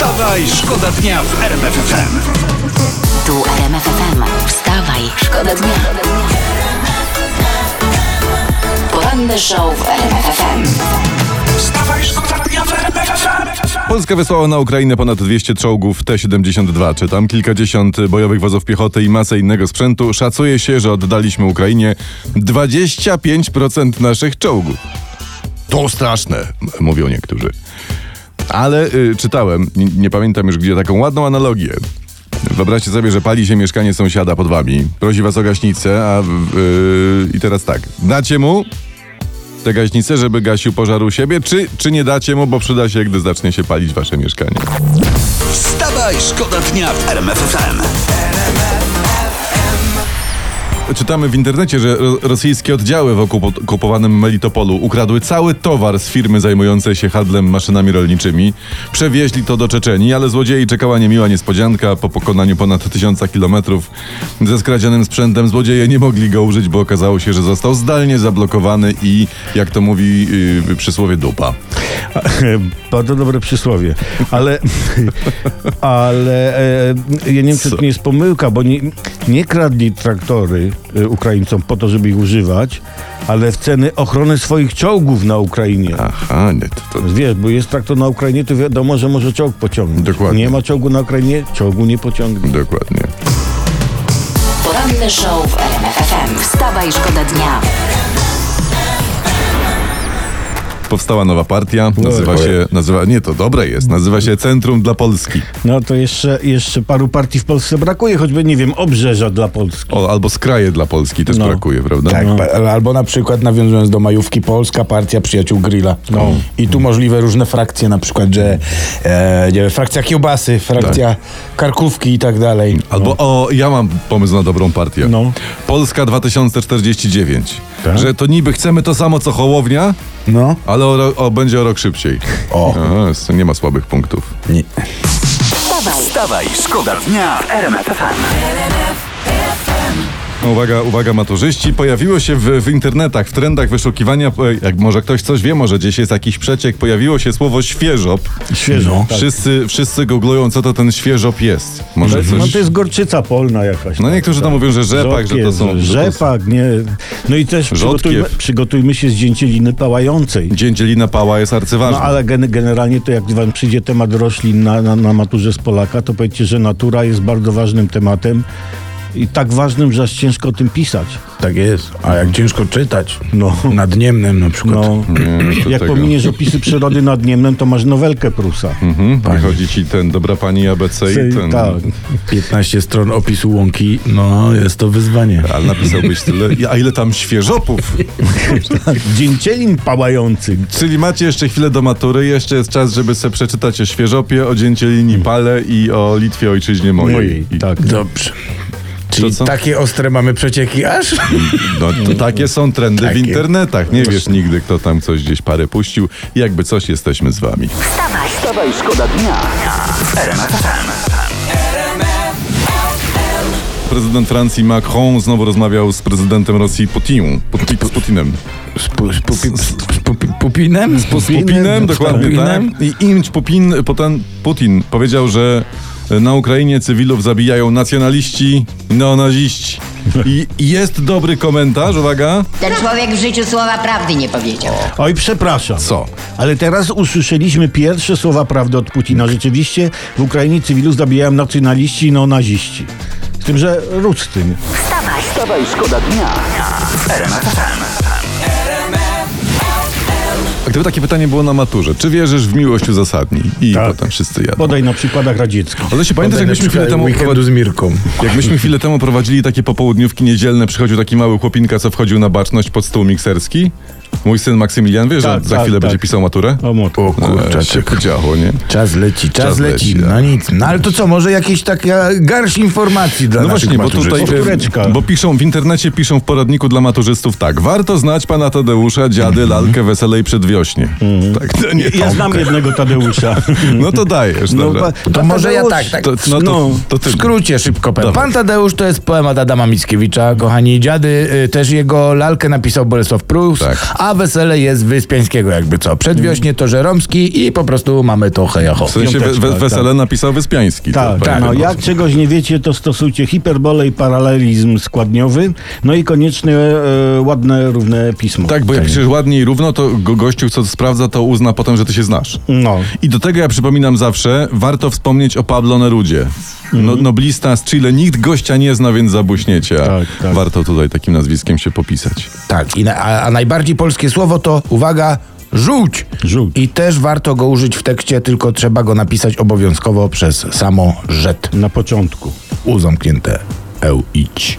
Wstawaj, szkoda dnia w RMF FM. Tu RMF FM. Wstawaj, szkoda dnia. Poranny show w RMF FM. Wstawaj, szkoda dnia w RMF FM. Polska wysłała na Ukrainę ponad 200 czołgów T-72, czy tam kilkadziesiąt bojowych wozów piechoty i masę innego sprzętu. Szacuje się, że oddaliśmy Ukrainie 25% naszych czołgów. To straszne, mówią niektórzy. Ale y, czytałem, nie, nie pamiętam już gdzie, taką ładną analogię. Wyobraźcie sobie, że pali się mieszkanie sąsiada pod wami. Prosi was o gaśnicę, a y, i teraz tak. Dacie mu tę gaśnicę, żeby gasił pożar u siebie, czy, czy nie dacie mu, bo przyda się, gdy zacznie się palić wasze mieszkanie? Wstawaj, szkoda dnia w RMF FM. Czytamy w internecie, że ro- rosyjskie oddziały w okupo- okupowanym Melitopolu ukradły cały towar z firmy zajmującej się handlem maszynami rolniczymi. Przewieźli to do Czeczenii, ale złodziei czekała niemiła niespodzianka. Po pokonaniu ponad tysiąca kilometrów ze skradzionym sprzętem złodzieje nie mogli go użyć, bo okazało się, że został zdalnie zablokowany i, jak to mówi yy, przysłowie, dupa. Bardzo dobre przysłowie. Ale, ale e, ja nie wiem, czy to nie jest pomyłka, bo nie, nie kradli traktory e, Ukraińcom po to, żeby ich używać, ale w ceny ochrony swoich czołgów na Ukrainie. Aha, nie, to, to Wiesz, bo jest traktor na Ukrainie, to wiadomo, że może czołg pociągnąć. Dokładnie. Nie ma czołgu na Ukrainie, czołgu nie pociągnie. dokładnie. Poranny show w RMF FM. Wstawaj, szkoda dnia. Powstała nowa partia, nazywa się, nazywa, nie to dobre jest, nazywa się Centrum dla Polski. No to jeszcze, jeszcze paru partii w Polsce brakuje, choćby, nie wiem, obrzeża dla Polski. O, albo skraje dla Polski też No. brakuje, prawda? Tak, pa- albo na przykład nawiązując do majówki Polska Partia Przyjaciół Grilla. No. I tu możliwe różne frakcje, na przykład, że e, nie wiem, frakcja kiełbasy, frakcja karkówki i tak dalej. Albo o, ja mam pomysł na dobrą partię. No. Polska 2049. Tak? Że to niby chcemy to samo co Hołownia, No. ale o, o, będzie o rok szybciej. O. Aha, nie ma słabych punktów. Nie. Wstawaj, szkoda dnia w RMF FM. Uwaga, uwaga maturzyści, pojawiło się w, w internetach, w trendach wyszukiwania, jak może ktoś coś wie, może gdzieś jest jakiś przeciek, pojawiło się słowo świeżop. Świeżo. Tak. Wszyscy, wszyscy googlują, co to ten świeżop jest. To Może jest, coś... no to jest gorczyca polna jakaś. No tak, niektórzy tam mówią, że rzepak, to są... że to są- Rzepak, nie. No i też przygotujmy, przygotujmy się z dzięcieliny pałającej. Dzięcielina pała jest arcyważna. No ale gen, generalnie to jak wam przyjdzie temat roślin na, na, na maturze z Polaka, to powiedzcie, że natura jest bardzo ważnym tematem i tak ważnym, że aż ciężko o tym pisać. Tak jest. A jak ciężko czytać? No. Nad Niemnem na przykład. No, Nie, jak tego. pominiesz opisy przyrody nad Niemnem, to masz nowelkę Prusa. Mhm, wychodzi ci ten dobra pani ABC i ten... Tak. 15 stron opisu łąki, no jest to wyzwanie. Ale napisałbyś tyle. A ile tam świeżopów? Dzięcielin pałających. Czyli macie jeszcze chwilę do matury, jeszcze jest czas, żeby sobie przeczytać o świeżopie, o dzięcielinie pale i o Litwie ojczyźnie mojej. Mojej, I, tak. Dobrze. Czyli co? takie ostre mamy przecieki aż? No to takie są trendy w Takie. internetach. Nie wiesz nigdy, kto tam coś gdzieś parę puścił. Jakby coś, jesteśmy z wami. wstawaj. Wstawaj, szkoda dnia w. Prezydent Francji Macron znowu rozmawiał z prezydentem Rosji Putin, Putin, z Putinem. Z, pu, z, pupi, z, z pupi, Pupinem? Z Putinem, dokładnie Pupinem? tak. I imć Putin, potem Putin powiedział, że na Ukrainie cywilów zabijają nacjonaliści, neonaziści. I i jest dobry komentarz, uwaga. Ten człowiek w życiu słowa prawdy nie powiedział. Oj, przepraszam. Co? Ale teraz usłyszeliśmy pierwsze słowa prawdy od Putina. Rzeczywiście w Ukrainie cywilów zabijają nacjonaliści i neonaziści. Z tym, że ród z tym. Wstawaj, Wstawaj, szkoda dnia w. A gdyby takie pytanie było na maturze, czy wierzysz w miłość uzasadnij? I Tak. potem wszyscy jadą. Podaj na przykładach radzieckich. Ale się pamiętasz, jak myśmy chwilę temu, Weekendu z Mirką. jak myśmy chwilę temu prowadzili takie popołudniówki niedzielne, przychodził taki mały chłopinka, co wchodził na baczność pod stół mikserski? Mój syn Maksymilian, wiesz, Tak, że za tak, chwilę tak. będzie pisał maturę? O. O kurczę, E, się podziało, nie? Czas leci, czas, Czas leci. leci, No nic. No ale to co, może jakieś taka garść informacji dla No naszych właśnie, bo tutaj, Powtóreczka. bo piszą, w internecie piszą w poradniku dla maturzystów tak, warto znać pana Tadeusza, dziady, lalkę, wesele i przedwiośnie. Tak, to nie Ja znam jednego Tadeusza. No to dajesz, No, dobra. To może ja tak, tak. To, no to, No. to. W skrócie szybko powiem. Pan Tadeusz to jest poemat Adama Mickiewicza, kochani dziady. y, Też jego lalkę napisał Bolesław Prus, Tak. a wesele jest Wyspiańskiego jakby co. Przedwiośnie to Żeromski i po prostu mamy to hejaho. W sensie we, Piąteczka, we, tak. wesele napisał Wyspiański. Tak, tak. No, jak czegoś nie wiecie, to stosujcie hiperbolę i paralelizm składniowy, no i koniecznie e, ładne, równe pismo. Tak, bo jak piszesz ładnie i równo, to go, gościu, co sprawdza, to uzna potem, że ty się znasz. No. I do tego ja przypominam zawsze, warto wspomnieć o Pablo Nerudzie. No, noblista z Chile, nikt gościa nie zna, więc zabuśniecie. Tak, tak. Warto tutaj takim nazwiskiem się popisać. Tak, i na, a, a najbardziej polskie słowo to, uwaga, żółć. Żółć. I też warto go użyć w tekście, tylko trzeba go napisać obowiązkowo przez samo rzet. Na początku. U zamknięte. Eł, idź.